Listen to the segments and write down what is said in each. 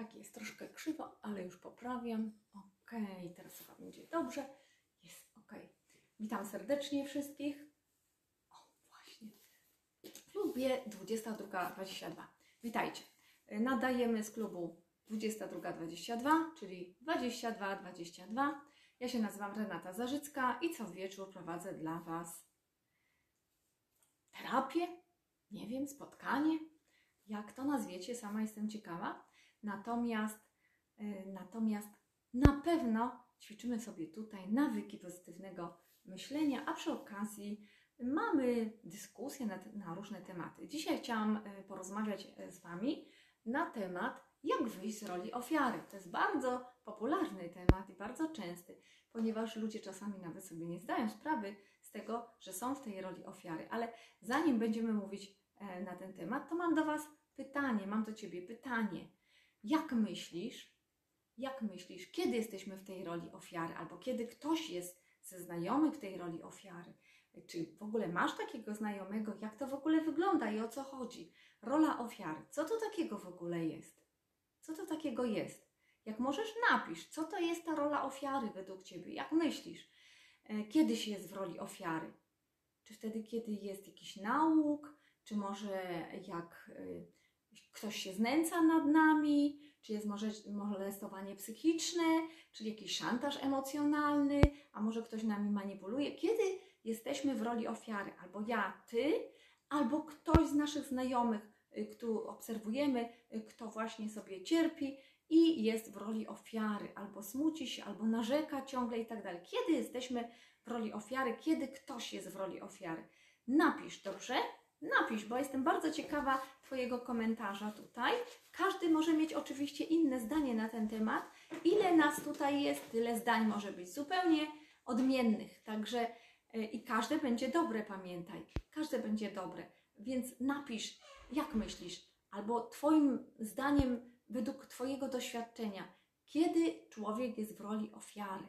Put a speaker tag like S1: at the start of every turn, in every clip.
S1: Tak jest, troszkę krzywo, ale już poprawiam. Ok, teraz chyba będzie dobrze. Jest ok. Witam serdecznie wszystkich. O, właśnie. W klubie 22.22. Witajcie. Nadajemy z klubu 22.22, czyli 22.22. Ja się nazywam Renata Zarzycka i co wieczór prowadzę dla Was terapię, nie wiem, spotkanie, jak to nazwiecie, sama jestem ciekawa. Natomiast, y, natomiast na pewno ćwiczymy sobie tutaj nawyki pozytywnego myślenia, a przy okazji mamy dyskusję na, na różne tematy. Dzisiaj chciałam y, porozmawiać y, z Wami na temat, jak wyjść z roli ofiary. To jest bardzo popularny temat i bardzo częsty, ponieważ ludzie czasami nawet sobie nie zdają sprawy z tego, że są w tej roli ofiary. Ale zanim będziemy mówić e, na ten temat, to mam do Was pytanie, mam do Ciebie pytanie. Jak myślisz, jak myślisz, kiedy jesteśmy w tej roli ofiary, albo kiedy ktoś jest ze znajomych tej roli ofiary? Czy w ogóle masz takiego znajomego? Jak to w ogóle wygląda i o co chodzi? Rola ofiary. Co to takiego w ogóle jest? Co to takiego jest? Jak możesz, napisz, co to jest ta rola ofiary według Ciebie? Jak myślisz? E, kiedy się jest w roli ofiary? Czy wtedy, kiedy jest jakiś nauk? Czy może jak e, ktoś się znęca nad nami? Czy jest może molestowanie psychiczne? Czyli jakiś szantaż emocjonalny? A może ktoś nami manipuluje? Kiedy jesteśmy w roli ofiary? Albo ja, ty, albo ktoś z naszych znajomych, e, kto obserwujemy, kto właśnie sobie cierpi i jest w roli ofiary, albo smuci się, albo narzeka ciągle i tak dalej. Kiedy jesteśmy w roli ofiary, kiedy ktoś jest w roli ofiary? Napisz, dobrze? Napisz, bo jestem bardzo ciekawa Twojego komentarza tutaj. Każdy może mieć oczywiście inne zdanie na ten temat. Ile nas tutaj jest, tyle zdań może być zupełnie odmiennych. Także yy, i każde będzie dobre, pamiętaj. Każde będzie dobre. Więc napisz, jak myślisz, albo Twoim zdaniem według Twojego doświadczenia, kiedy człowiek jest w roli ofiary?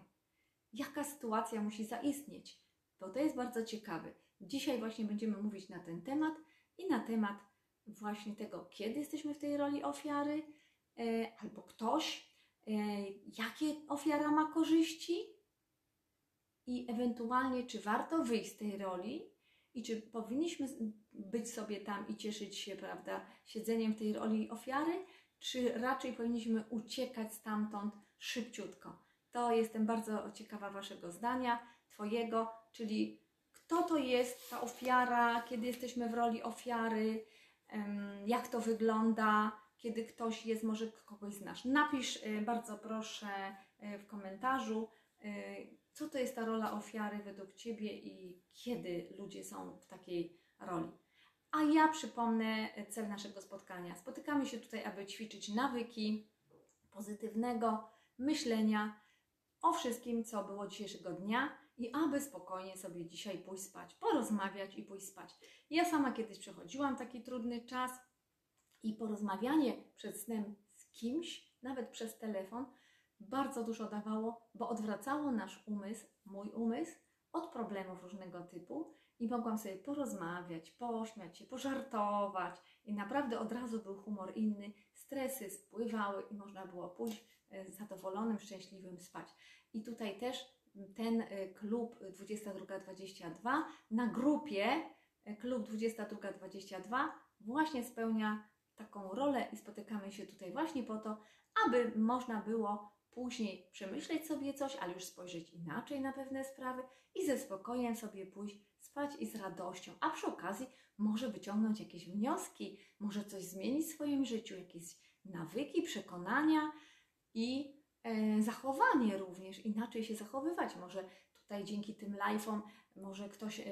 S1: Jaka sytuacja musi zaistnieć? Bo to jest bardzo ciekawe. Dzisiaj właśnie będziemy mówić na ten temat i na temat właśnie tego, kiedy jesteśmy w tej roli ofiary, e, albo ktoś, e, jakie ofiara ma korzyści i ewentualnie, czy warto wyjść z tej roli i czy powinniśmy być sobie tam i cieszyć się, prawda, siedzeniem w tej roli ofiary, czy raczej powinniśmy uciekać stamtąd szybciutko? To jestem bardzo ciekawa Waszego zdania, Twojego, czyli kto to jest ta ofiara, kiedy jesteśmy w roli ofiary, jak to wygląda, kiedy ktoś jest, może kogoś znasz. Napisz y, bardzo proszę y, w komentarzu, y, co to jest ta rola ofiary według Ciebie i kiedy ludzie są w takiej roli. A ja przypomnę cel naszego spotkania. Spotykamy się tutaj, aby ćwiczyć nawyki pozytywnego myślenia o wszystkim, co było dzisiejszego dnia i aby spokojnie sobie dzisiaj pójść spać, porozmawiać i pójść spać. Ja sama kiedyś przechodziłam taki trudny czas i porozmawianie przed snem z kimś, nawet przez telefon, bardzo dużo dawało, bo odwracało nasz umysł, mój umysł, od problemów różnego typu i mogłam sobie porozmawiać, pośmiać się, pożartować i naprawdę od razu był humor inny, stresy spływały i można było pójść e, zadowolonym, szczęśliwym spać. I tutaj też ten e, klub 2222 na grupie e, klub 2222 właśnie spełnia taką rolę i spotykamy się tutaj właśnie po to, aby można było później przemyśleć sobie coś, ale już spojrzeć inaczej na pewne sprawy i ze spokojem sobie pójść spać i z radością, a przy okazji może wyciągnąć jakieś wnioski, może coś zmienić w swoim życiu, jakieś nawyki, przekonania i zachowanie również, inaczej się zachowywać. Może tutaj dzięki tym live'om może ktoś e,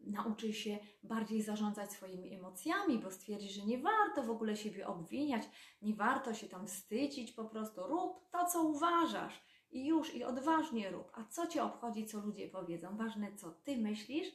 S1: nauczy się bardziej zarządzać swoimi emocjami, bo stwierdzi, że nie warto w ogóle siebie obwiniać, nie warto się tam wstydzić, po prostu rób to, co uważasz i już, i odważnie rób. A co Cię obchodzi, co ludzie powiedzą? Ważne, co Ty myślisz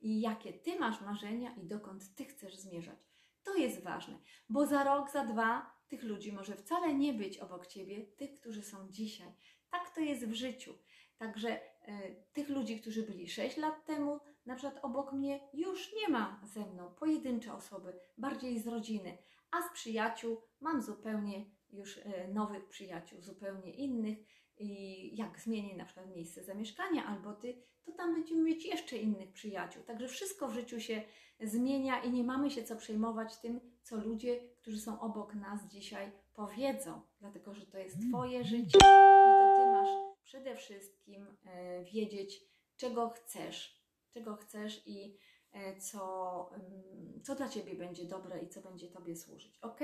S1: i jakie Ty masz marzenia i dokąd Ty chcesz zmierzać. To jest ważne, bo za rok, za dwa tych ludzi może wcale nie być obok Ciebie, tych, którzy są dzisiaj. Tak to jest w życiu. Także e, tych ludzi, którzy byli 6 lat temu, na przykład obok mnie, już nie ma ze mną pojedyncze osoby, bardziej z rodziny, a z przyjaciół mam zupełnie już e, nowych przyjaciół, zupełnie innych i jak zmienię na przykład miejsce zamieszkania albo ty, to tam będziemy mieć jeszcze innych przyjaciół. Także wszystko w życiu się zmienia i nie mamy się co przejmować tym, co ludzie, którzy są obok nas dzisiaj powiedzą, dlatego że to jest Twoje życie i to Ty masz przede wszystkim e, wiedzieć, czego chcesz, czego chcesz i e, co, mm, co dla Ciebie będzie dobre i co będzie Tobie służyć. Ok?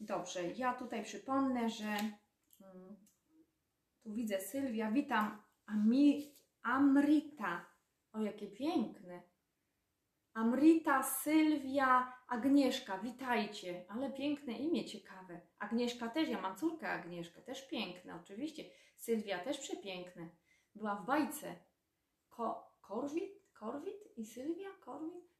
S1: Dobrze, ja tutaj przypomnę, że mm, tu widzę Sylwia, witam Ami, Amrita. O, jakie piękne. Amrita, Sylwia, Agnieszka, witajcie. Ale piękne imię, ciekawe. Agnieszka też, ja mam córkę Agnieszkę, też piękne, oczywiście. Sylwia też przepiękne. Była w bajce. Ko Korwit? Korwit i Sylwia? Korwit?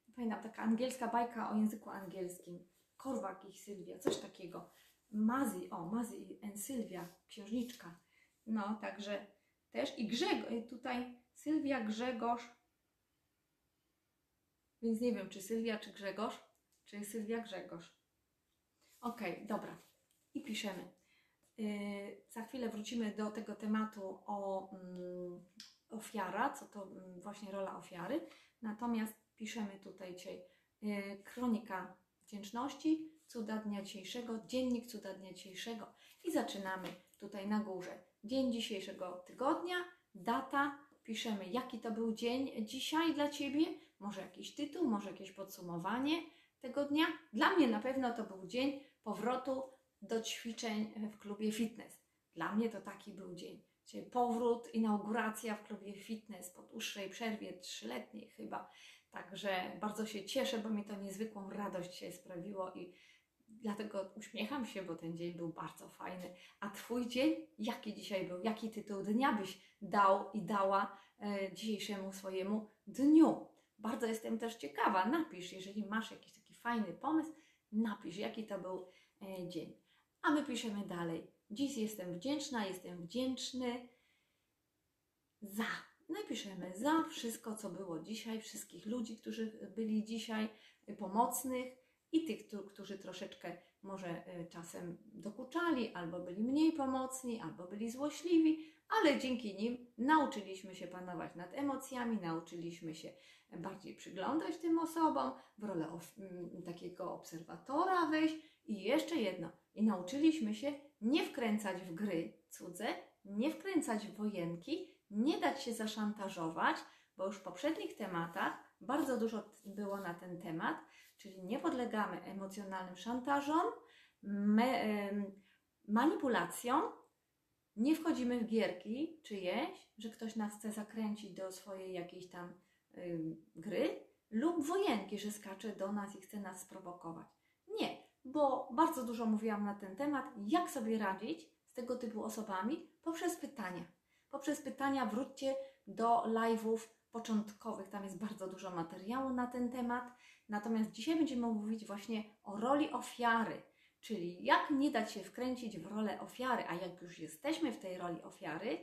S1: Taka angielska bajka o języku angielskim. Korwak i Sylwia, coś takiego. Mazi, o, Mazi i Sylwia, księżniczka. No, także też i Grzegorz, tutaj Sylwia, Grzegorz, więc nie wiem, czy Sylwia, czy Grzegorz, czy Sylwia, Grzegorz. Okay, dobra. I piszemy. Yy, za chwilę wrócimy do tego tematu o mm, ofiara, co to mm, właśnie rola ofiary. Natomiast piszemy tutaj dzisiaj yy, kronika wdzięczności, cuda dnia dzisiejszego, dziennik cuda dnia dzisiejszego i zaczynamy tutaj na górze. Dzień dzisiejszego tygodnia, data, piszemy jaki to był dzień dzisiaj dla Ciebie, może jakiś tytuł, może jakieś podsumowanie tego dnia. Dla mnie na pewno to był dzień powrotu do ćwiczeń w klubie fitness. Dla mnie to taki był dzień. Czyli powrót, inauguracja w klubie fitness po dłuższej przerwie, trzyletniej chyba. Także bardzo się cieszę, bo mi to niezwykłą radość się sprawiło i dlatego uśmiecham się, bo ten dzień był bardzo fajny. A Twój dzień, jaki dzisiaj był? Jaki tytuł dnia byś dał i dała e, dzisiejszemu swojemu dniu? Bardzo jestem też ciekawa. Napisz, jeżeli masz jakiś taki fajny pomysł, napisz, jaki to był e, dzień. A my piszemy dalej. Dziś jestem wdzięczna, jestem wdzięczny za. No i piszemy za wszystko, co było dzisiaj, wszystkich ludzi, którzy byli dzisiaj pomocnych i tych, którzy troszeczkę może e, czasem dokuczali, albo byli mniej pomocni, albo byli złośliwi, ale dzięki nim nauczyliśmy się panować nad emocjami, nauczyliśmy się bardziej przyglądać tym osobom, w rolę takiego obserwatora wejść i jeszcze jedno. I nauczyliśmy się nie wkręcać w gry cudze, nie wkręcać w wojenki, nie dać się zaszantażować, bo już w poprzednich tematach bardzo dużo było na ten temat, czyli nie podlegamy emocjonalnym szantażom, me, manipulacjom, nie wchodzimy w gierki czyjeś, że ktoś nas chce zakręcić do swojej jakiejś tam y, gry, lub wojenki, że skacze do nas i chce nas sprowokować. Nie, bo bardzo dużo mówiłam na ten temat, jak sobie radzić z tego typu osobami poprzez pytania. Poprzez pytania wróćcie do live'ów początkowych, tam jest bardzo dużo materiału na ten temat. Natomiast dzisiaj będziemy mówić właśnie o roli ofiary, czyli jak nie dać się wkręcić w rolę ofiary, a jak już jesteśmy w tej roli ofiary,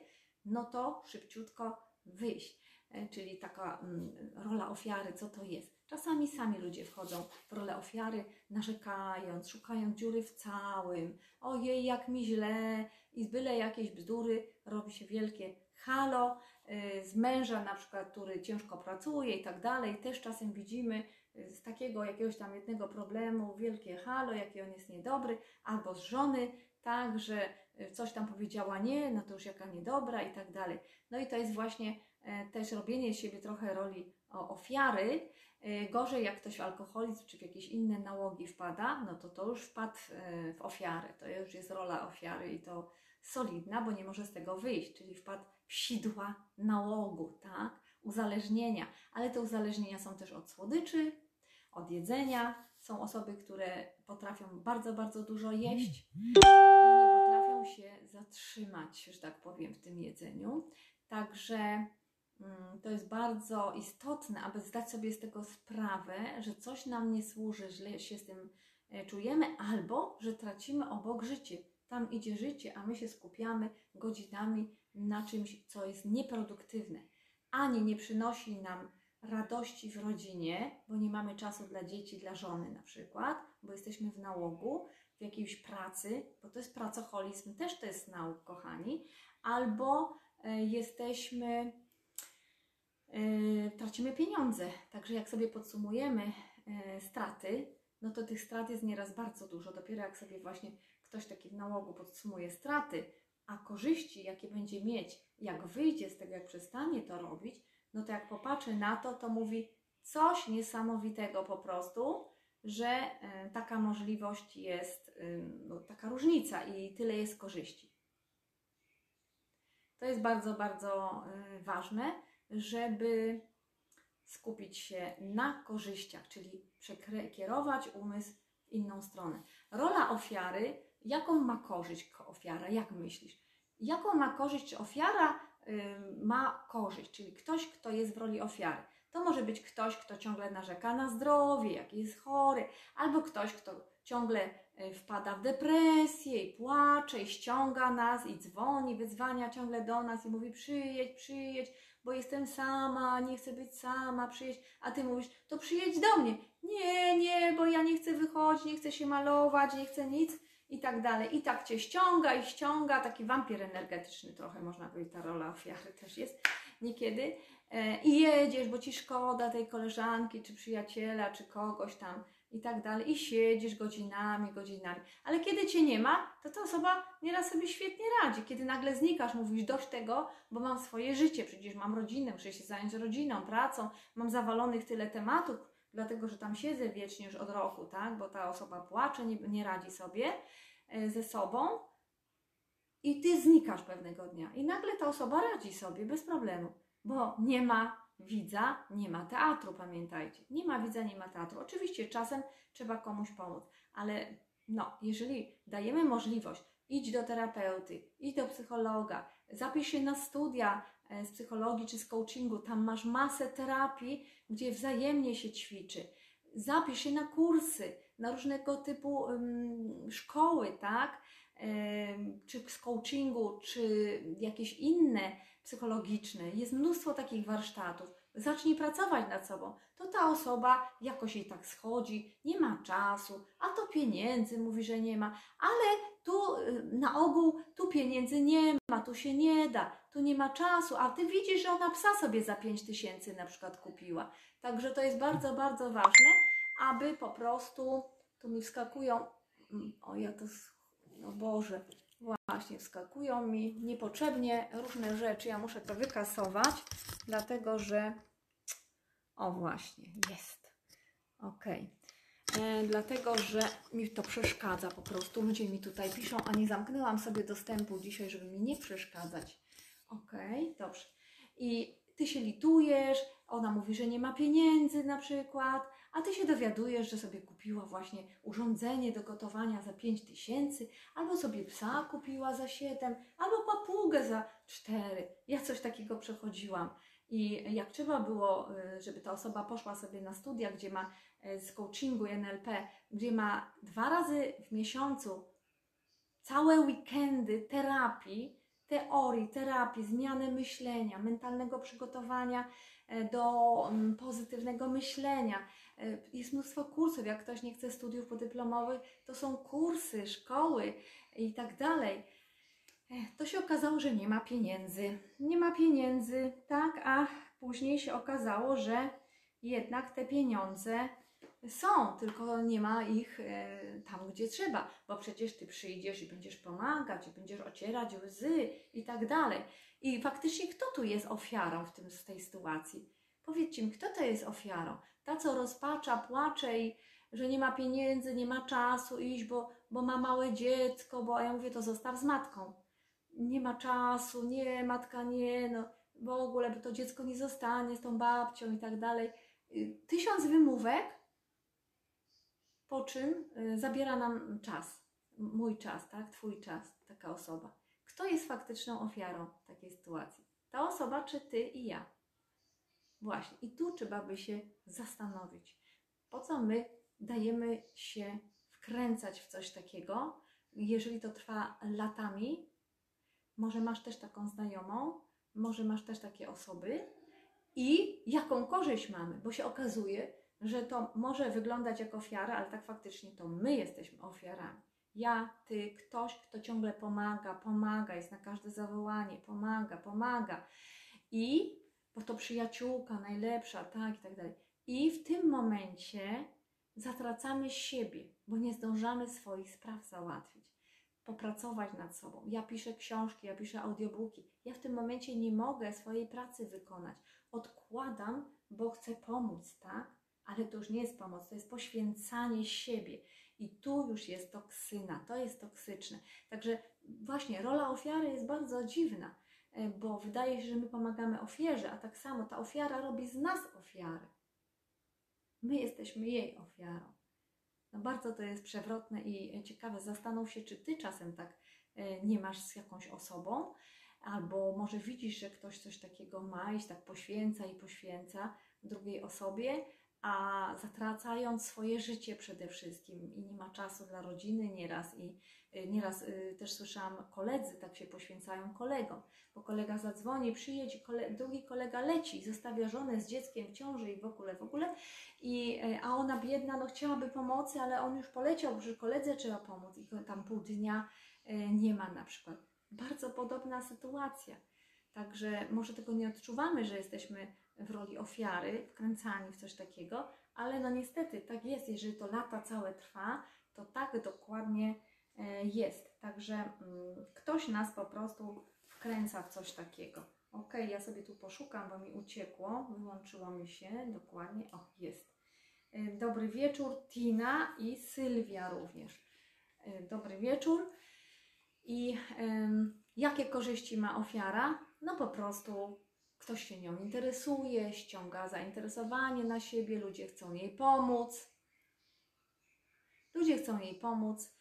S1: no to szybciutko wyjść. E, czyli taka mm, rola ofiary, co to jest. Czasami sami ludzie wchodzą w rolę ofiary, narzekając, szukając dziury w całym. Ojej, jak mi źle i z byle jakieś bzdury robi się wielkie halo. E, z męża na przykład, który ciężko pracuje i tak dalej, też czasem widzimy e, z takiego jakiegoś tam jednego problemu wielkie halo, jaki on jest niedobry, albo z żony, tak, że coś tam powiedziała nie, no to już jaka niedobra i tak dalej. No i to jest właśnie E, też robienie siebie trochę roli ofiary. E, gorzej jak ktoś w alkoholizm czy w jakieś inne nałogi wpada, no to to już wpadł e, w ofiarę. To już jest rola ofiary i to solidna, bo nie może z tego wyjść, czyli wpadł sidła nałogu, tak? Uzależnienia. Ale te uzależnienia są też od słodyczy, od jedzenia. Są osoby, które potrafią bardzo, bardzo dużo jeść i nie potrafią się zatrzymać, że tak powiem, w tym jedzeniu. Także Mm, to jest bardzo istotne, aby zdać sobie z tego sprawę, że coś nam nie służy, źle się z tym e, czujemy, albo że tracimy obok życie. Tam idzie życie, a my się skupiamy godzinami na czymś, co jest nieproduktywne, ani nie przynosi nam radości w rodzinie, bo nie mamy czasu dla dzieci, dla żony na przykład, bo jesteśmy w nałogu, w jakiejś pracy, bo to jest pracoholizm, też to jest nauk, kochani, albo e, jesteśmy, e, tracimy pieniądze. Także jak sobie podsumujemy e, straty, no to tych strat jest nieraz bardzo dużo. Dopiero jak sobie właśnie ktoś taki w nałogu podsumuje straty, a korzyści, jakie będzie mieć, jak wyjdzie z tego, jak przestanie to robić, no to jak popatrzy na to, to mówi coś niesamowitego po prostu, że e, taka możliwość jest, e, no, taka różnica i tyle jest korzyści. To jest bardzo, bardzo e, ważne, żeby skupić się na korzyściach, czyli przekierować umysł w inną stronę. Rola ofiary, jaką ma korzyść ofiara? Jak myślisz? Jaką ma korzyść, czy ofiara ma korzyść, czyli ktoś, kto jest w roli ofiary? To może być ktoś, kto ciągle narzeka na zdrowie, jak jest chory, albo ktoś, kto ciągle y, wpada w depresję i płacze i ściąga nas i dzwoni, wyzwania ciągle do nas i mówi przyjedź, przyjedź, bo jestem sama, nie chcę być sama, przyjedź, a ty mówisz, to przyjedź do mnie. Nie, nie, bo ja nie chcę wychodzić, nie chcę się malować, nie chcę nic i tak dalej. I tak cię ściąga i ściąga, taki wampir energetyczny trochę można powiedzieć, ta rola ofiary też jest niekiedy. E, I jedziesz, bo ci szkoda tej koleżanki, czy przyjaciela, czy kogoś tam i tak dalej. I siedzisz godzinami, godzinami. Ale kiedy cię nie ma, to ta osoba nieraz sobie świetnie radzi. Kiedy nagle znikasz, mówisz dość tego, bo mam swoje życie, przecież mam rodzinę, muszę się zająć rodziną, pracą, mam zawalonych tyle tematów, dlatego że tam siedzę wiecznie już od roku, tak? Bo ta osoba płacze, nie, nie radzi sobie e, ze sobą. I ty znikasz pewnego dnia. I nagle ta osoba radzi sobie bez problemu, bo nie ma widza, nie ma teatru, pamiętajcie. Nie ma widza, nie ma teatru. Oczywiście czasem trzeba komuś pomóc, ale no, jeżeli dajemy możliwość, idź do terapeuty, idź do psychologa, zapisz się na studia z psychologii czy z coachingu, tam masz masę terapii, gdzie wzajemnie się ćwiczy. Zapisz się na kursy, na różnego typu um, szkoły, tak? Um, czy z coachingu, czy jakieś inne psychologiczne. Jest mnóstwo takich warsztatów. Zacznij pracować nad sobą. To ta osoba jakoś jej tak schodzi, nie ma czasu, a to pieniędzy mówi, że nie ma, ale tu y, na ogół tu pieniędzy nie ma, tu się nie da, tu nie ma czasu, a ty widzisz, że ona psa sobie za 5 tysięcy na przykład kupiła. Także to jest bardzo, bardzo ważne, aby po prostu tu mi wskakują, mm, o ja to, no Boże, Właśnie, wskakują mi niepotrzebnie różne rzeczy. Ja muszę to wykasować, dlatego że. O, właśnie, jest. Ok. E, dlatego, że mi to przeszkadza po prostu. Ludzie mi tutaj piszą, a nie zamknęłam sobie dostępu dzisiaj, żeby mi nie przeszkadzać. Ok, dobrze. I ty się litujesz, ona mówi, że nie ma pieniędzy na przykład, a ty się dowiadujesz, że sobie kupiła właśnie urządzenie do gotowania za 5 tysięcy, albo sobie psa kupiła za 7, albo papugę za 4. Ja coś takiego przechodziłam. I jak trzeba było, y, żeby ta osoba poszła sobie na studia, gdzie ma y, z coachingu NLP, gdzie ma dwa razy w miesiącu całe weekendy terapii, teorii, terapii, zmiany myślenia, mentalnego przygotowania e, do mm, pozytywnego myślenia, E, jest mnóstwo kursów, jak ktoś nie chce studiów podyplomowych, to są kursy, szkoły i tak dalej. E, to się okazało, że nie ma pieniędzy. Nie ma pieniędzy, tak, a później się okazało, że jednak te pieniądze są, tylko nie ma ich e, tam, gdzie trzeba, bo przecież ty przyjdziesz i będziesz pomagać, i będziesz ocierać łzy i tak dalej. I faktycznie kto tu jest ofiarą w, tym, w tej sytuacji? Powiedzcie mi, kto to jest ofiarą? Ta, co rozpacza, płacze i że nie ma pieniędzy, nie ma czasu iść, bo, bo ma małe dziecko, bo a ja mówię, to zostaw z matką. Nie ma czasu, nie, matka nie, no w ogóle, bo to dziecko nie zostanie z tą babcią i tak dalej. Y, tysiąc wymówek, po czym y, zabiera nam czas, mój czas, tak, twój czas, taka osoba. Kto jest faktyczną ofiarą takiej sytuacji? Ta osoba, czy ty i ja? Właśnie, i tu trzeba by się zastanowić, po co my dajemy się wkręcać w coś takiego, jeżeli to trwa latami. Może masz też taką znajomą, może masz też takie osoby i jaką korzyść mamy, bo się okazuje, że to może wyglądać jak ofiara, ale tak faktycznie to my jesteśmy ofiarami. Ja, ty, ktoś, kto ciągle pomaga, pomaga, jest na każde zawołanie, pomaga, pomaga. I, bo to przyjaciółka najlepsza, tak i tak dalej. I w tym momencie zatracamy siebie, bo nie zdążamy swoich spraw załatwić, popracować nad sobą. Ja piszę książki, ja piszę audiobooki. Ja w tym momencie nie mogę swojej pracy wykonać. Odkładam, bo chcę pomóc, tak? Ale to już nie jest pomoc, to jest poświęcanie siebie. I tu już jest toksyna, to jest toksyczne. Także właśnie rola ofiary jest bardzo dziwna, e, bo wydaje się, że my pomagamy ofierze, a tak samo ta ofiara robi z nas ofiarę. My jesteśmy jej ofiarą. No bardzo to jest przewrotne i ciekawe. Zastanów się, czy ty czasem tak e, nie masz z jakąś osobą, albo może widzisz, że ktoś coś takiego ma i tak poświęca i poświęca drugiej osobie, a zatracając swoje życie przede wszystkim i nie ma czasu dla rodziny nieraz i y, nieraz y, też słyszałam koledzy tak się poświęcają kolegom, bo kolega zadzwoni, przyjedź, kole, drugi kolega leci, zostawia żonę z dzieckiem w ciąży i w ogóle, w ogóle i, y, a ona biedna, no chciałaby pomocy, ale on już poleciał, że koledze trzeba pomóc i tam pół dnia nie ma na przykład. Bardzo podobna sytuacja. Także może tego nie odczuwamy, że jesteśmy w roli ofiary, wkręcani w coś takiego, ale no niestety tak jest, jeżeli to lata całe trwa, to tak dokładnie e, jest. Także mm, ktoś nas po prostu wkręca w coś takiego. Ok, ja sobie tu poszukam, bo mi uciekło, wyłączyło mi się dokładnie. O, jest. E, dobry wieczór, Tina i Sylwia również. E, dobry wieczór. I jakie korzyści ma ofiara? No po prostu ktoś się nią interesuje, ściąga zainteresowanie na siebie, ludzie chcą jej pomóc. Ludzie chcą jej pomóc.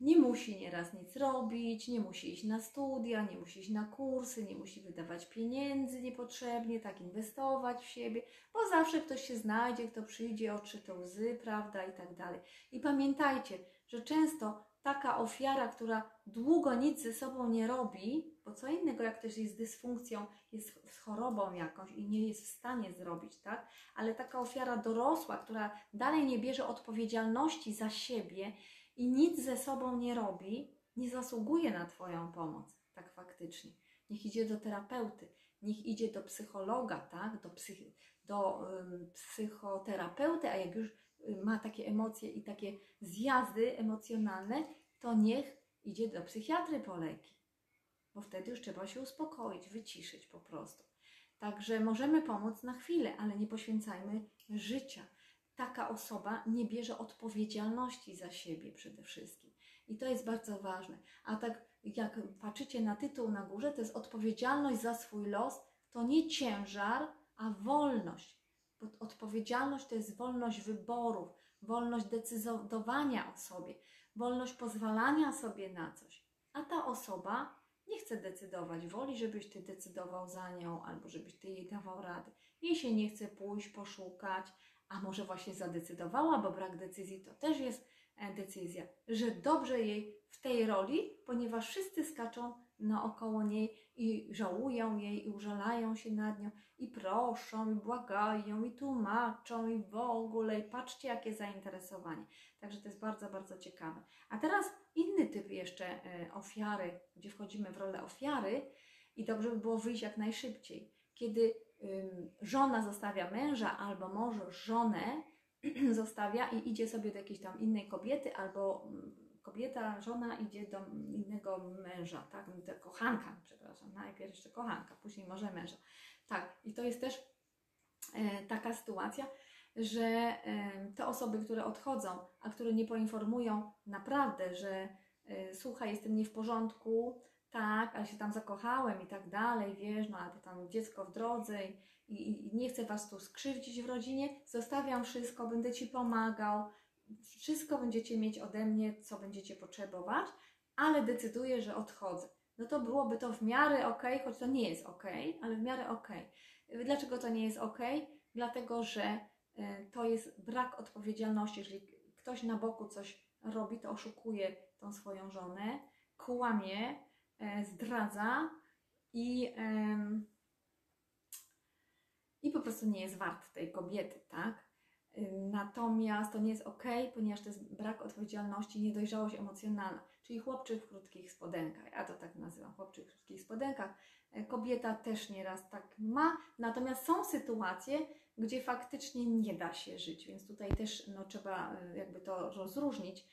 S1: Nie musi nieraz nic robić, nie musi iść na studia, nie musi iść na kursy, nie musi wydawać pieniędzy niepotrzebnie, tak inwestować w siebie, bo zawsze ktoś się znajdzie, kto przyjdzie, otrze te łzy, prawda, i tak dalej. I pamiętajcie, że często taka ofiara, która długo nic ze sobą nie robi, bo co innego, jak ktoś jest z dysfunkcją, jest z chorobą jakąś i nie jest w stanie zrobić, tak? Ale taka ofiara dorosła, która dalej nie bierze odpowiedzialności za siebie i nic ze sobą nie robi, nie zasługuje na Twoją pomoc, tak faktycznie. Niech idzie do terapeuty, niech idzie do psychologa, tak? Do, psych do psychoterapeuty, a jak już ma takie emocje i takie zjazdy emocjonalne, to niech idzie do psychiatry po leki, bo wtedy już trzeba się uspokoić, wyciszyć po prostu. Także możemy pomóc na chwilę, ale nie poświęcajmy życia. Taka osoba nie bierze odpowiedzialności za siebie przede wszystkim. I to jest bardzo ważne. A tak jak patrzycie na tytuł na górze, to jest odpowiedzialność za swój los, to nie ciężar, a wolność. Bo odpowiedzialność to jest wolność wyborów, wolność decydowania o sobie, wolność pozwalania sobie na coś. A ta osoba nie chce decydować, woli, żebyś ty decydował za nią albo żebyś ty jej dawał radę. Jej się nie chce pójść, poszukać, a może właśnie zadecydowała, bo brak decyzji to też jest e, decyzja, że dobrze jej w tej roli, ponieważ wszyscy skaczą naokoło niej i żałują jej i użalają się nad nią i proszą, i błagają, i tłumaczą, i w ogóle, i patrzcie, jakie zainteresowanie. Także to jest bardzo, bardzo ciekawe. A teraz inny typ jeszcze e, ofiary, gdzie wchodzimy w rolę ofiary i dobrze by było wyjść jak najszybciej. Kiedy żona zostawia męża albo mąż żonę zostawia i idzie sobie do jakiejś tam innej kobiety albo mm, kobieta, żona idzie do innego męża, tak, do kochanka, przepraszam, najpierw jeszcze kochanka, później może męża. Tak, i to jest też e, taka sytuacja, że e, te osoby, które odchodzą, a które nie poinformują naprawdę, że e, słuchaj, jestem nie w porządku, tak, ale się tam zakochałem i tak dalej, wiesz, no albo tam dziecko w drodze i, i, i nie chcę Was tu skrzywdzić w rodzinie, zostawiam wszystko, będę Ci pomagał, wszystko będziecie mieć ode mnie, co będziecie potrzebować, ale decyduję, że odchodzę. No to byłoby to w miarę ok, choć to nie jest ok, ale w miarę ok. Dlaczego to nie jest ok? Dlatego, że e, to jest brak odpowiedzialności. Jeżeli ktoś na boku coś robi, to oszukuje tą swoją żonę, kłamie, e, zdradza i, i po prostu nie jest wart tej kobiety, tak? Natomiast to nie jest ok, ponieważ to jest brak odpowiedzialności, niedojrzałość emocjonalna, czyli chłopczyk w krótkich spodenkach. Ja to tak nazywam, chłopczyk w krótkich spodenkach. E, Kobieta też nieraz tak ma, natomiast są sytuacje, gdzie faktycznie nie da się żyć, więc tutaj też no, trzeba e, jakby to rozróżnić.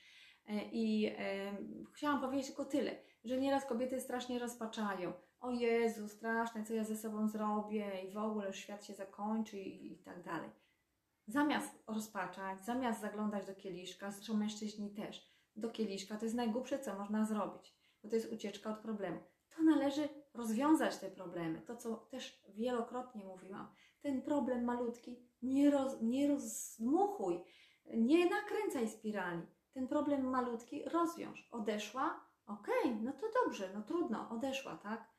S1: E, I e, chciałam powiedzieć tylko tyle, że nieraz kobiety strasznie rozpaczają. O Jezu, straszne, co ja ze sobą zrobię i w ogóle świat się zakończy i, i tak dalej. Zamiast rozpaczać, zamiast zaglądać do kieliszka, zresztą mężczyźni też, do kieliszka to jest najgłupsze, co można zrobić, bo to jest ucieczka od problemu. To należy rozwiązać te problemy. To, co też wielokrotnie mówiłam. Ten problem malutki nie, roz, nie rozdmuchuj, nie nakręcaj spirali. Ten problem malutki rozwiąż. Odeszła? Okej, no to dobrze, no trudno, odeszła, tak?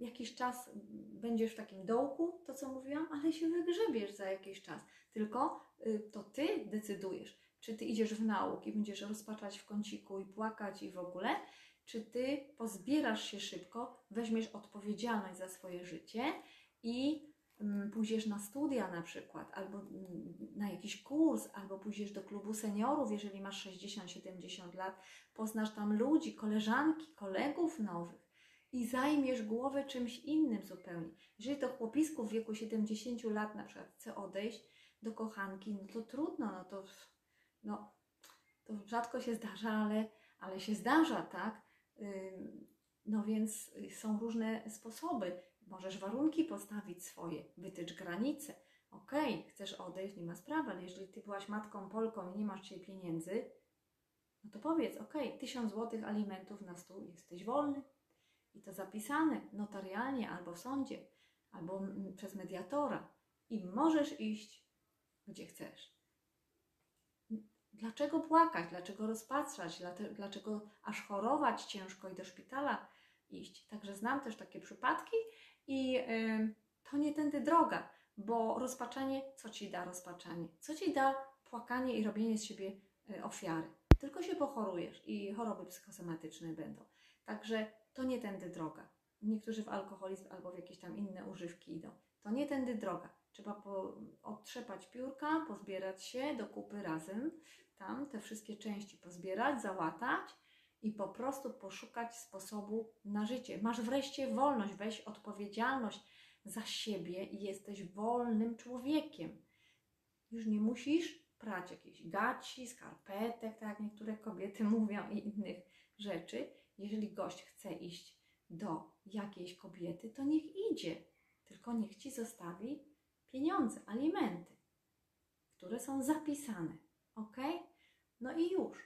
S1: Jakiś czas będziesz w takim dołku, to co mówiłam, ale się wygrzebiesz za jakiś czas. Tylko y, to ty decydujesz, czy ty idziesz w nauk i będziesz rozpaczać w kąciku i płakać i w ogóle, czy ty pozbierasz się szybko, weźmiesz odpowiedzialność za swoje życie i mm, pójdziesz na studia na przykład, albo mm, na jakiś kurs, albo pójdziesz do klubu seniorów, jeżeli masz 60-70 lat, poznasz tam ludzi, koleżanki, kolegów nowych i zajmiesz głowę czymś innym zupełnie. Jeżeli to chłopisku w wieku 70 lat na przykład chce odejść do kochanki, no to trudno, no to, no, to rzadko się zdarza, ale, ale się zdarza, tak? No więc są różne sposoby. Możesz warunki postawić swoje, wytycz granice. Okej, chcesz odejść, nie ma sprawy, ale jeżeli ty byłaś matką Polką i nie masz dzisiaj pieniędzy, no to powiedz, okej, tysiąc złotych alimentów na stół, jesteś wolny. I to zapisane notarialnie albo w sądzie, albo przez mediatora. I możesz iść, gdzie chcesz. Dlaczego płakać? Dlaczego rozpatrzać? Dlaczego aż chorować ciężko i do szpitala iść? Także znam też takie przypadki i ym, to nie tędy droga, bo rozpaczanie, co ci da rozpaczanie? Co ci da płakanie i robienie z siebie y, ofiary? Tylko się pochorujesz i choroby psychosomatyczne będą. Także to nie tędy droga. Niektórzy w alkoholizm albo w jakieś tam inne używki idą. To nie tędy droga. Trzeba po, otrzepać piórka, pozbierać się do kupy razem, tam te wszystkie części pozbierać, załatać i po prostu poszukać sposobu na życie. Masz wreszcie wolność, weź odpowiedzialność za siebie i jesteś wolnym człowiekiem. Już nie musisz prać jakichś gaci, skarpetek, tak jak niektóre kobiety mówią i innych rzeczy. Jeżeli gość chce iść do jakiejś kobiety, to niech idzie. Tylko niech ci zostawi pieniądze, alimenty, które są zapisane. Ok? No i już.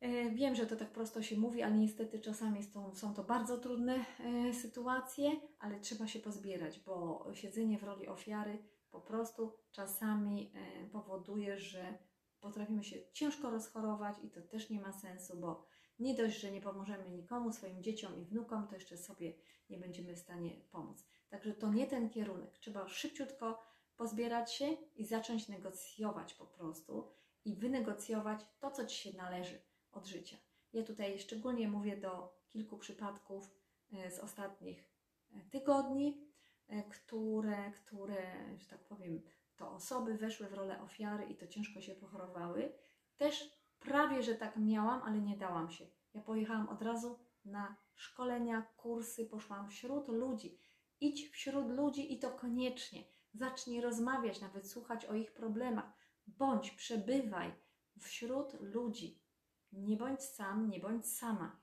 S1: E, Wiem, że to tak prosto się mówi, ale niestety czasami są, to bardzo trudne e, sytuacje, ale trzeba się pozbierać, bo siedzenie w roli ofiary po prostu czasami e, powoduje, że potrafimy się ciężko rozchorować i to też nie ma sensu, bo nie dość, że nie pomożemy nikomu, swoim dzieciom i wnukom, to jeszcze sobie nie będziemy w stanie pomóc. Także to nie ten kierunek. Trzeba szybciutko pozbierać się i zacząć negocjować po prostu i wynegocjować to, co Ci się należy od życia. Ja tutaj szczególnie mówię do kilku przypadków e, z ostatnich e, tygodni, e, które, które, że tak powiem, to osoby weszły w rolę ofiary i to ciężko się pochorowały. Też prawie, że tak miałam, ale nie dałam się. Ja pojechałam od razu na szkolenia, kursy, poszłam wśród ludzi. Idź wśród ludzi i to koniecznie. Zacznij rozmawiać, nawet słuchać o ich problemach. Bądź, przebywaj wśród ludzi. Nie bądź sam, nie bądź sama.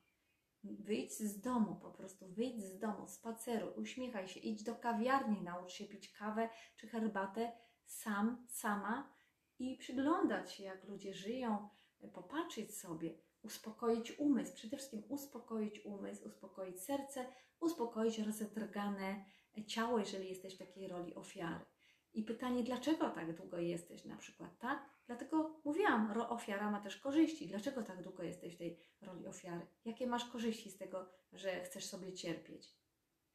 S1: Wyjdź z domu, po prostu wyjdź z domu, spaceruj, uśmiechaj się, idź do kawiarni, naucz się pić kawę czy herbatę sam, sama i przyglądać się, jak ludzie żyją, popatrzeć sobie, uspokoić umysł, przede wszystkim uspokoić umysł, uspokoić serce, uspokoić rozedrgane ciało, jeżeli jesteś w takiej roli ofiary. I pytanie, dlaczego tak długo jesteś na przykład, tak? Dlatego mówiłam, ofiara ma też korzyści. Dlaczego tak długo jesteś w tej roli ofiary? Jakie masz korzyści z tego, że chcesz sobie cierpieć?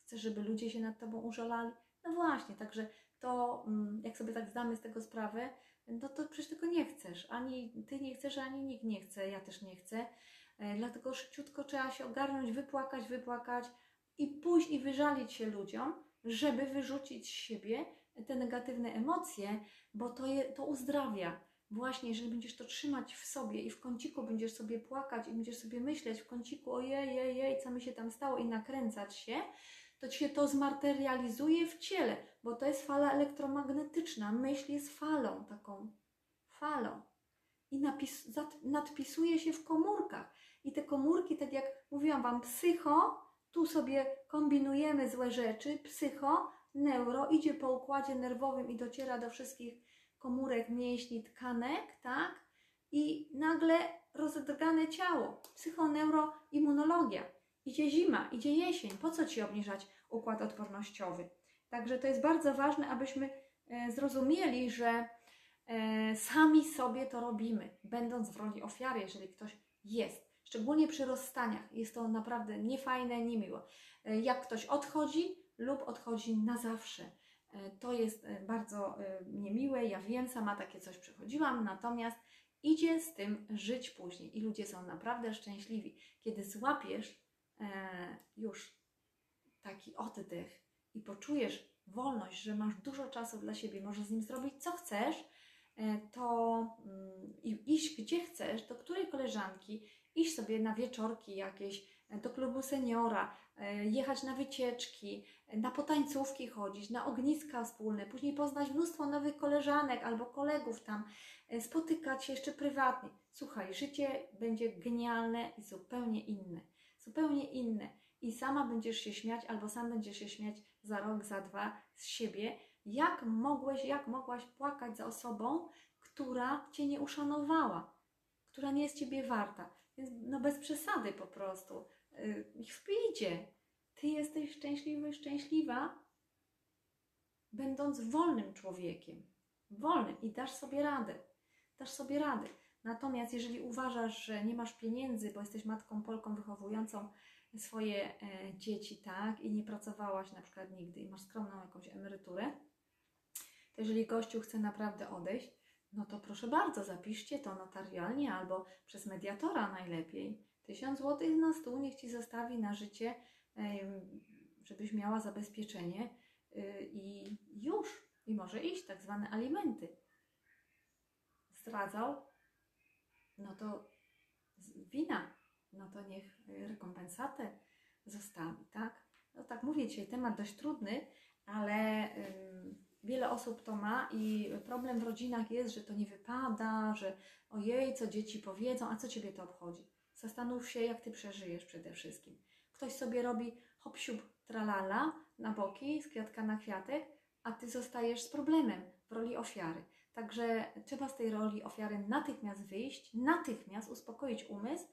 S1: Chcesz, żeby ludzie się nad tobą użalali? No właśnie, także to, mm, jak sobie tak zdamy z tego sprawę, no to przecież tego nie chcesz. Ani ty nie chcesz, ani nikt nie chce, ja też nie chcę. E, Dlatego szybciutko trzeba się ogarnąć, wypłakać, wypłakać i pójść i wyżalić się ludziom, żeby wyrzucić z siebie te negatywne emocje, bo to, je, to uzdrawia. Właśnie, jeżeli będziesz to trzymać w sobie i w kąciku będziesz sobie płakać i będziesz sobie myśleć w kąciku, ojej, jej, jej, co mi się tam stało i nakręcać się, to się to zmaterializuje w ciele, bo to jest fala elektromagnetyczna. Myśl jest falą, taką falą. I napis, nadpisuje się w komórkach. I te komórki, tak jak mówiłam Wam, psycho, tu sobie kombinujemy złe rzeczy, psycho, neuro, idzie po układzie nerwowym i dociera do wszystkich komórek, mięśni, tkanek, tak? I nagle rozedrgane ciało, psychoneuroimmunologia. Idzie zima, idzie jesień, po co Ci obniżać układ odpornościowy? Także to jest bardzo ważne, abyśmy e, zrozumieli, że e, sami sobie to robimy, będąc w roli ofiary, jeżeli ktoś jest. Szczególnie przy rozstaniach jest to naprawdę niefajne, niemiłe. E, jak ktoś odchodzi lub odchodzi na zawsze. To jest bardzo niemiłe, ja wiem, sama takie coś przechodziłam, natomiast idzie z tym żyć później i ludzie są naprawdę szczęśliwi, kiedy złapiesz już taki oddech i poczujesz wolność, że masz dużo czasu dla siebie, możesz z nim zrobić co chcesz, e, to mm, iść gdzie chcesz, do której koleżanki, iść sobie na wieczorki jakieś, e, do klubu seniora, e, jechać na wycieczki, na potańcówki chodzić, na ogniska wspólne, później poznać mnóstwo nowych koleżanek albo kolegów tam, spotykać się jeszcze prywatnie. Słuchaj, życie będzie genialne i zupełnie inne. Zupełnie inne i sama będziesz się śmiać, albo sam będziesz się śmiać za rok, za dwa z siebie, jak mogłeś, jak mogłaś płakać za osobą, która cię nie uszanowała, która nie jest ciebie warta. Więc no bez przesady po prostu. Yy, Ty jesteś szczęśliwy, szczęśliwa, będąc wolnym człowiekiem. Wolnym i dasz sobie radę. Dasz sobie radę. Natomiast jeżeli uważasz, że nie masz pieniędzy, bo jesteś matką Polką wychowującą swoje e, dzieci, tak, i nie pracowałaś na przykład nigdy i masz skromną jakąś emeryturę, to jeżeli gościu chce naprawdę odejść, no to proszę bardzo, zapiszcie to notarialnie albo przez mediatora najlepiej. Tysiąc złotych na stół niech Ci zostawi na życie, żebyś miała zabezpieczenie y, i już. I może iść, tak zwane alimenty. Zdradzał, no to wina no to niech rekompensatę zostawi, tak? No tak mówię dzisiaj, temat dość trudny, ale wiele osób to ma i problem w rodzinach jest, że to nie wypada, że ojej, co dzieci powiedzą, a co Ciebie to obchodzi? Zastanów się, jak Ty przeżyjesz przede wszystkim. Ktoś sobie robi hop tralala na boki, z kwiatka na kwiatek, a Ty zostajesz z problemem w roli ofiary. Także trzeba z tej roli ofiary natychmiast wyjść, natychmiast uspokoić umysł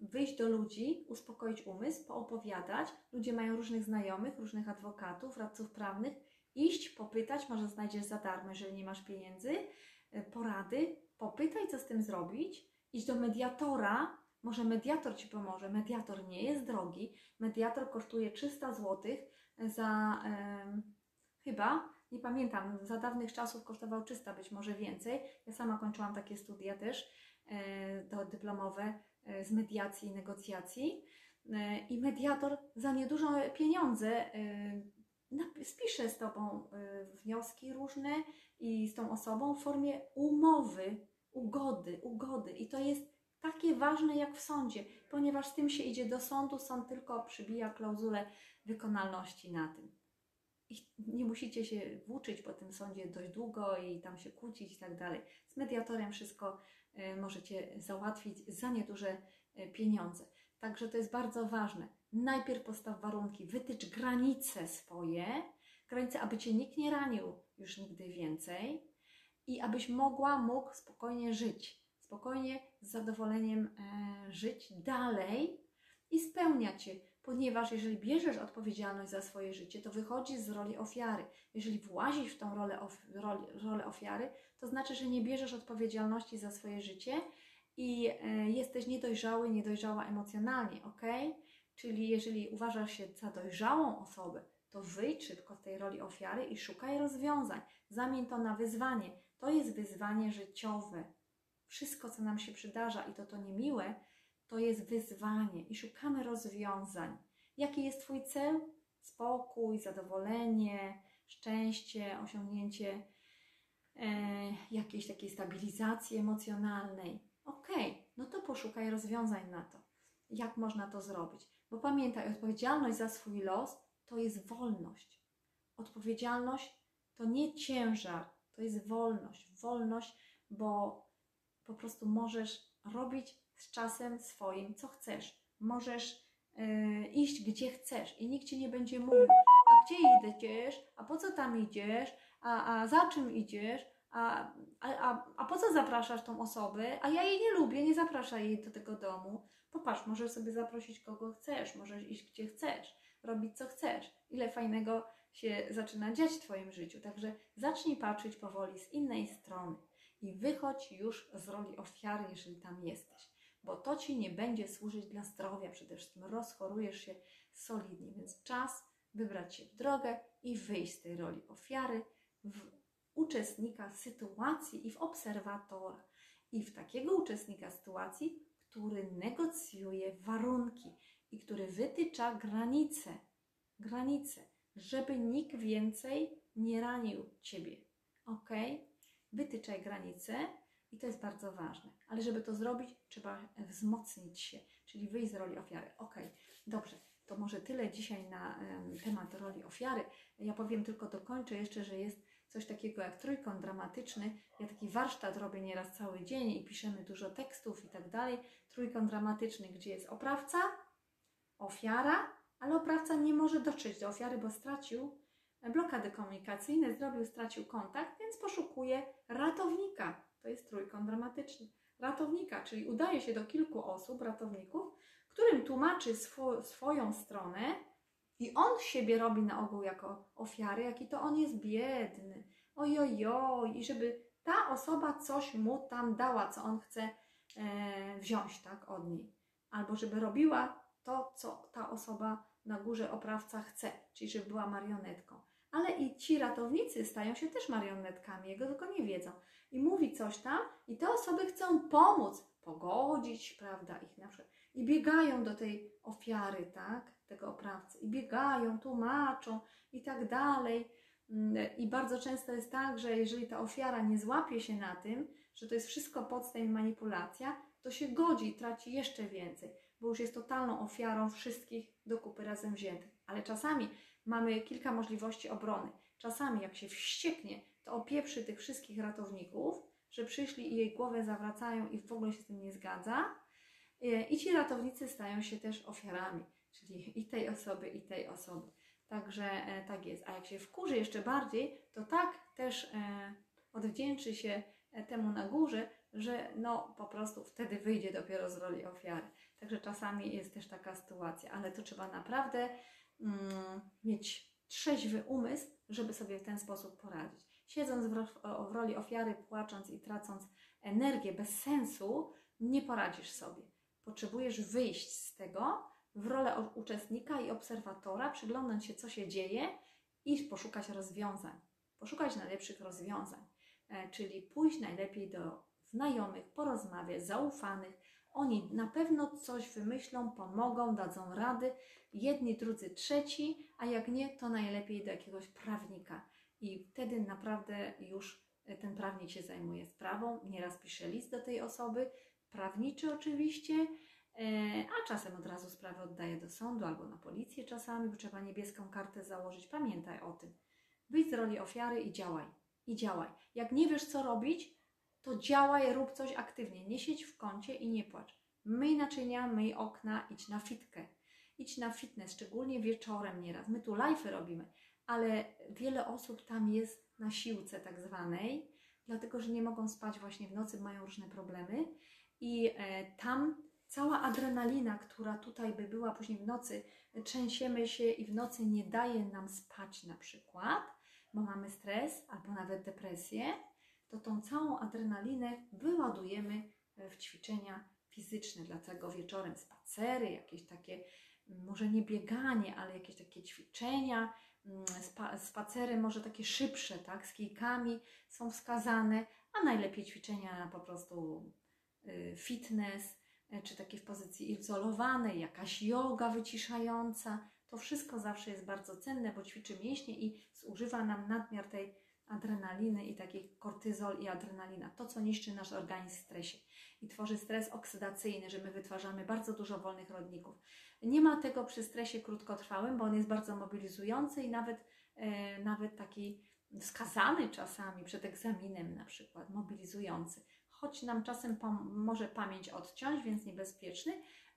S1: wyjść do ludzi, uspokoić umysł, poopowiadać. Ludzie mają różnych znajomych, różnych adwokatów, radców prawnych. Iść, popytać, może znajdziesz za darmo, jeżeli nie masz pieniędzy, e, porady, popytaj, co z tym zrobić. Iść do mediatora, może mediator Ci pomoże. Mediator nie jest drogi. Mediator kosztuje 300 zł za chyba, nie pamiętam, za dawnych czasów kosztował 300, być może więcej. Ja sama kończyłam takie studia też e, to dyplomowe E, z mediacji i negocjacji. E, I mediator za nieduże pieniądze e, spisze z Tobą wnioski różne i z tą osobą w formie umowy, ugody, ugody. I to jest takie ważne jak w sądzie, ponieważ z tym się idzie do sądu, sąd tylko przybija klauzulę wykonalności na tym. I nie musicie się włóczyć po tym sądzie dość długo i tam się kłócić i tak dalej. Z mediatorem wszystko E, możecie załatwić za nieduże e, pieniądze. Także to jest bardzo ważne. Najpierw postaw warunki, wytycz granice swoje, granice, aby cię nikt nie ranił już nigdy więcej i abyś mogła, mógł spokojnie żyć, spokojnie, z zadowoleniem e, żyć dalej i spełniać się, ponieważ jeżeli bierzesz odpowiedzialność za swoje życie, to wychodzisz z roli ofiary. Jeżeli włazisz w tą rolę, of, rolę ofiary, to znaczy, że nie bierzesz odpowiedzialności za swoje życie i e, jesteś niedojrzały, niedojrzała emocjonalnie, ok? Czyli jeżeli uważasz się za dojrzałą osobę, to wyjdź szybko z tej roli ofiary i szukaj rozwiązań. Zamień to na wyzwanie. To jest wyzwanie życiowe. Wszystko, co nam się przydarza i to to niemiłe, to jest wyzwanie i szukamy rozwiązań. Jaki jest Twój cel? Spokój, zadowolenie, szczęście, osiągnięcie e, jakiejś takiej stabilizacji emocjonalnej. Okay, no to poszukaj rozwiązań na to. Jak można to zrobić? Bo pamiętaj, odpowiedzialność za swój los to jest wolność. Odpowiedzialność to nie ciężar, to jest wolność. Wolność, bo po prostu możesz robić z czasem swoim, co chcesz. Możesz yy, iść gdzie chcesz i nikt ci nie będzie mówił, a gdzie idziesz, a po co tam idziesz, a, a za czym idziesz, a, a, a po co zapraszasz tą osobę, a ja jej nie lubię, nie zapraszaj jej do tego domu. Popatrz, możesz sobie zaprosić kogo chcesz, możesz iść gdzie chcesz, robić co chcesz. Ile fajnego się zaczyna dziać w Twoim życiu. Także zacznij patrzeć powoli z innej strony i wychodź już z roli ofiary, jeżeli tam jesteś, bo to Ci nie będzie służyć dla zdrowia. Przede wszystkim rozchorujesz się solidnie, więc czas wybrać się w drogę i wyjść z tej roli ofiary w uczestnika sytuacji i w obserwatora. I w takiego uczestnika sytuacji, który negocjuje warunki i który wytycza granice, granice, żeby nikt więcej nie ranił Ciebie. Ok? Wytyczaj granice i to jest bardzo ważne. Ale żeby to zrobić, trzeba wzmocnić się, czyli wyjść z roli ofiary. Ok, dobrze. To może tyle dzisiaj na temat roli ofiary. Ja powiem tylko, dokończę jeszcze, że jest coś takiego jak trójkąt dramatyczny. Ja taki warsztat robię nieraz cały dzień i piszemy dużo tekstów i tak dalej. Trójkąt dramatyczny, gdzie jest oprawca, ofiara, ale oprawca nie może dotrzeć do ofiary, bo stracił blokady komunikacyjne, zrobił, stracił kontakt, więc poszukuje ratownika. To jest trójkąt dramatyczny. Ratownika, czyli udaje się do kilku osób, ratowników, którym tłumaczy swo swoją stronę i on siebie robi na ogół jako ofiary, jaki to on jest biedny. Ojojoj, i żeby ta osoba coś mu tam dała, co on chce e, wziąć tak, od niej. Albo żeby robiła to, co ta osoba na górze oprawca chce, czyli żeby była marionetką. Ale i ci ratownicy stają się też marionetkami, jego tylko nie wiedzą. I mówi coś tam, i te osoby chcą pomóc, pogodzić, prawda, ich na przykład. I biegają do tej ofiary, tak, tego oprawcy. I biegają, tłumaczą i tak dalej. Mm, I bardzo często jest tak, że jeżeli ta ofiara nie złapie się na tym, że to jest wszystko podstaw i manipulacja, to się godzi, traci jeszcze więcej, bo już jest totalną ofiarą wszystkich do kupy razem wziętych. Ale czasami mamy kilka możliwości obrony. Czasami, jak się wścieknie, to opieprzy tych wszystkich ratowników, że przyszli i jej głowę zawracają i w ogóle się z tym nie zgadza. E, I ci ratownicy stają się też ofiarami, czyli i tej osoby, i tej osoby. Także e, tak jest. A jak się wkurzy jeszcze bardziej, to tak też e, odwdzięczy się temu na górze, że no po prostu wtedy wyjdzie dopiero z roli ofiary. Także czasami jest też taka sytuacja, ale to trzeba naprawdę mieć trzeźwy umysł, żeby sobie w ten sposób poradzić. Siedząc w, roli ofiary, płacząc i tracąc energię bez sensu, nie poradzisz sobie. Potrzebujesz wyjść z tego w rolę uczestnika i obserwatora, przyglądać się, co się dzieje i poszukać rozwiązań. Poszukać najlepszych rozwiązań, e, czyli pójść najlepiej do znajomych, porozmawiać, zaufanych. Oni na pewno coś wymyślą, pomogą, dadzą rady. Jedni, drudzy, trzeci, a jak nie, to najlepiej do jakiegoś prawnika. I wtedy naprawdę już e, ten prawnik się zajmuje sprawą. Nieraz pisze list do tej osoby, prawniczy oczywiście, e, a czasem od razu sprawę oddaje do sądu albo na policję czasami, bo trzeba niebieską kartę założyć. Pamiętaj o tym. Wyjdź z roli ofiary i działaj. I działaj. Jak nie wiesz, co robić, to działaj, rób coś aktywnie. Nie siedź w kącie i nie płacz. Myj naczynia, myj okna, idź na fitkę. Idź na fitness, szczególnie wieczorem nieraz. My tu live'y robimy, ale wiele osób tam jest na siłce tak zwanej, dlatego że nie mogą spać właśnie w nocy, mają różne problemy i e, tam cała adrenalina, która tutaj by była później w nocy, trzęsiemy się i w nocy nie daje nam spać na przykład, bo mamy stres albo nawet depresję, to tą całą adrenalinę wyładujemy w ćwiczenia fizyczne. Dlatego wieczorem spacery, jakieś takie, może nie bieganie, ale jakieś takie ćwiczenia, mm, spa spacery może takie szybsze, tak, z kijkami są wskazane, a najlepiej ćwiczenia po prostu y, fitness, y, czy takie w pozycji izolowanej, jakaś yoga wyciszająca, To wszystko zawsze jest bardzo cenne, bo ćwiczy mięśnie i zużywa nam nadmiar tej adrenaliny i takich kortyzol i adrenalina. To, co niszczy nasz organizm w stresie i tworzy stres oksydacyjny, że my wytwarzamy bardzo dużo wolnych rodników. Nie ma tego przy stresie krótkotrwałym, bo on jest bardzo mobilizujący i nawet, e, nawet taki wskazany czasami przed egzaminem na przykład, mobilizujący. Choć nam czasem może pamięć odciąć, więc niebezpieczny,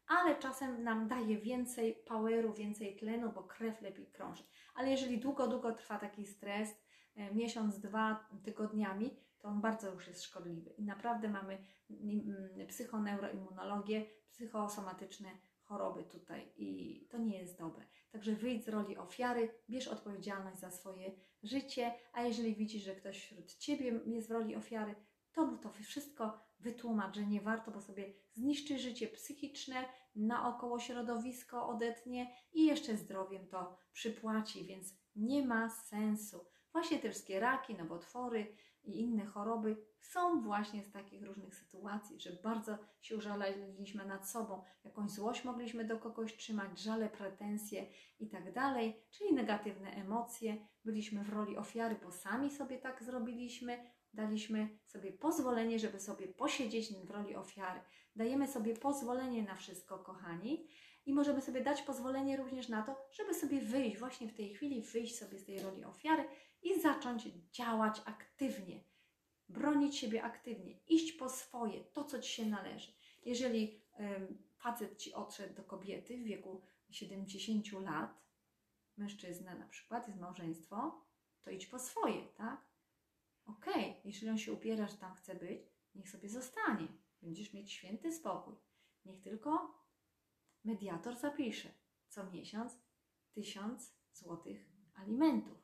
S1: ale czasem nam daje więcej poweru, więcej tlenu, bo krew lepiej krąży. Ale jeżeli długo, długo trwa taki stres, miesiąc, dwa tygodniami, to on bardzo już jest szkodliwy. I naprawdę mamy mm, psychoneuroimmunologię, psychosomatyczne choroby tutaj i to nie jest dobre. Także wyjdź z roli ofiary, bierz odpowiedzialność za swoje życie, a jeżeli widzisz, że ktoś wśród Ciebie jest w roli ofiary, to mu to wszystko wytłumacz, że nie warto, bo sobie zniszczy życie psychiczne, naokoło środowisko odetnie i jeszcze zdrowiem to przypłaci, więc nie ma sensu. Właśnie te wszystkie raki, nowotwory i inne choroby są właśnie z takich różnych sytuacji, że bardzo się użalaliśmy nad sobą, jakąś złość mogliśmy do kogoś trzymać, żale, pretensje i tak dalej, czyli negatywne emocje. Byliśmy w roli ofiary, bo sami sobie tak zrobiliśmy, daliśmy sobie pozwolenie, żeby sobie posiedzieć w roli ofiary. Dajemy sobie pozwolenie na wszystko, kochani, i możemy sobie dać pozwolenie również na to, żeby sobie wyjść, właśnie w tej chwili wyjść sobie z tej roli ofiary i zacząć działać aktywnie, bronić siebie aktywnie, iść po swoje, to co ci się należy. Jeżeli facet ci odszedł do kobiety w wieku 70 lat, mężczyzna na przykład, jest małżeństwo, to idź po swoje, tak? Okej, okay. jeśli on się upiera, że tam chce być, niech sobie zostanie. Będziesz mieć święty spokój. Niech tylko mediator zapisze co miesiąc tysiąc złotych alimentów.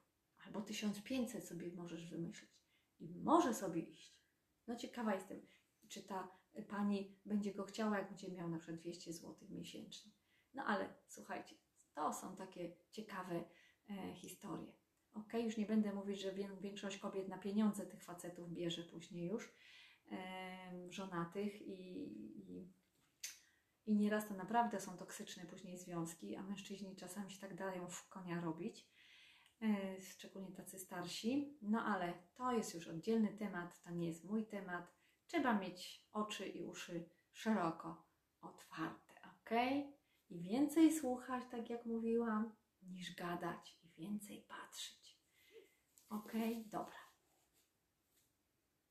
S1: Albo 1500 sobie możesz wymyślić. I może sobie iść. No ciekawa jestem, czy ta pani będzie go chciała, jak będzie miał na przykład 200 zł miesięcznie. No ale słuchajcie, to są takie ciekawe e, historie. Ok, już nie będę mówić, że większość kobiet na pieniądze tych facetów bierze później już, e, żonatych i, i, i nieraz to naprawdę są toksyczne później związki, a mężczyźni czasami się tak dają w konia robić, szczególnie tacy starsi. No ale to jest już oddzielny temat, to nie jest mój temat. Trzeba mieć oczy i uszy szeroko otwarte, ok? I więcej słuchać, tak jak mówiłam, niż gadać i więcej patrzeć. Ok, dobra.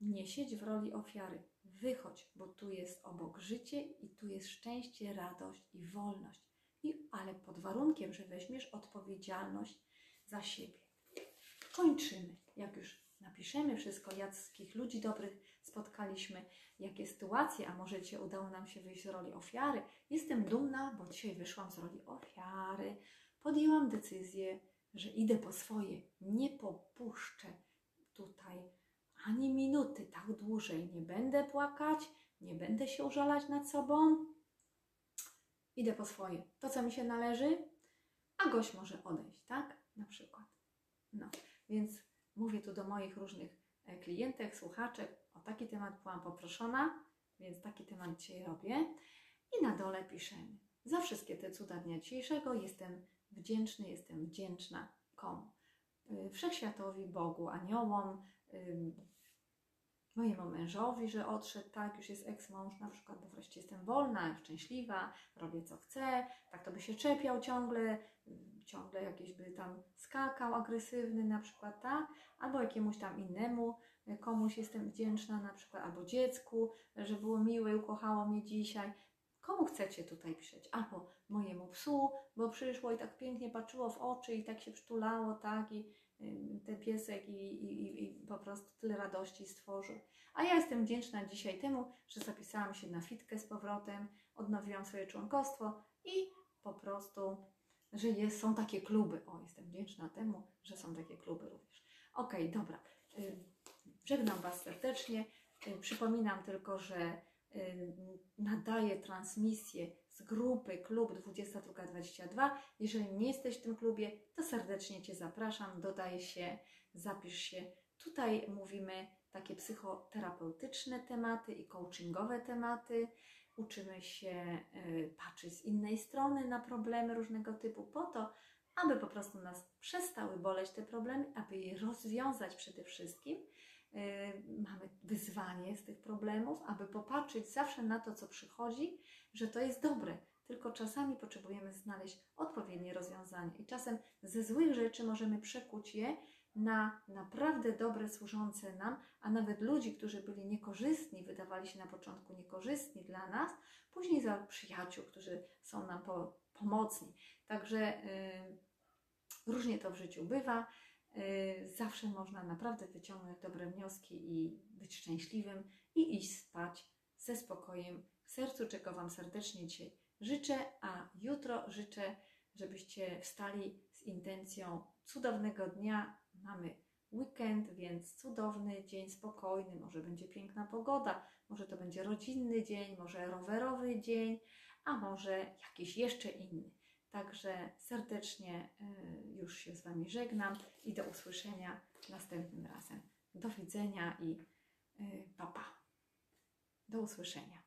S1: Nie siedź w roli ofiary. Wychodź, bo tu jest obok życie i tu jest szczęście, radość i wolność. I, ale pod warunkiem, że weźmiesz odpowiedzialność za siebie. Kończymy. Jak już napiszemy wszystko, jakich ludzi dobrych spotkaliśmy, jakie sytuacje, a może Cię udało nam się wyjść z roli ofiary. Jestem dumna, bo dzisiaj wyszłam z roli ofiary. Podjęłam decyzję, że idę po swoje, nie popuszczę tutaj ani minuty tak dłużej. Nie będę płakać, nie będę się użalać nad sobą. Idę po swoje. To, co mi się należy, a gość może odejść, tak? Na przykład. No, więc mówię tu do moich różnych e, klientek, słuchaczek. O taki temat byłam poproszona, więc taki temat dzisiaj robię. I na dole piszemy. Za wszystkie te cuda dnia dzisiejszego jestem wdzięczny, jestem wdzięczna komu? Y, wszechświatowi, Bogu, aniołom, mojemu mężowi, że odszedł, tak, już jest eks-mąż na przykład, bo wreszcie jestem wolna, szczęśliwa, robię co chcę, tak to by się czepiał ciągle, ciągle jakiś by tam skakał agresywny na przykład, tak, albo jakiemuś tam innemu, komuś jestem wdzięczna na przykład, albo dziecku, że było miłe ukochało mnie dzisiaj, Komu chcecie tutaj pisać? Albo mojemu psu, bo przyszło i tak pięknie patrzyło w oczy i tak się przytulało, tak, i ten piesek i, i, i po prostu tyle radości stworzył. A ja jestem wdzięczna dzisiaj temu, że zapisałam się na fitkę z powrotem, odnowiłam swoje członkostwo i po prostu, że jest, są takie kluby. O, jestem wdzięczna temu, że są takie kluby również. Okay, dobra. Y, żegnam Was serdecznie. Y, przypominam tylko, że nadaje transmisję z grupy Klub 2222. Jeżeli nie jesteś w tym klubie, to serdecznie Cię zapraszam, dodaj się, zapisz się. Tutaj mówimy takie psychoterapeutyczne tematy i coachingowe tematy. uczymy się y, patrzeć z innej strony na problemy różnego typu, po to, aby po prostu nas przestały boleć te problemy, aby je rozwiązać przede wszystkim. Y, Mamy wyzwanie z tych problemów, aby popatrzeć zawsze na to, co przychodzi, że to jest dobre. Tylko czasami potrzebujemy znaleźć odpowiednie rozwiązanie. I czasem ze złych rzeczy możemy przekuć je na naprawdę dobre, służące nam, a nawet ludzi, którzy byli niekorzystni, wydawali się na początku niekorzystni dla nas, później za przyjaciół, którzy są nam po, pomocni. Także y, różnie to w życiu bywa. Y, zawsze można naprawdę wyciągnąć dobre wnioski i być szczęśliwym i iść spać ze spokojem w sercu, czego Wam serdecznie dzisiaj życzę, a jutro życzę, żebyście wstali z intencją cudownego dnia. Mamy weekend, więc cudowny dzień, spokojny, może będzie piękna pogoda, może to będzie rodzinny dzień, może rowerowy dzień, a może jakiś jeszcze inny. Także serdecznie y, już się z Wami żegnam i do usłyszenia następnym razem. Do widzenia i y, pa pa. Do usłyszenia.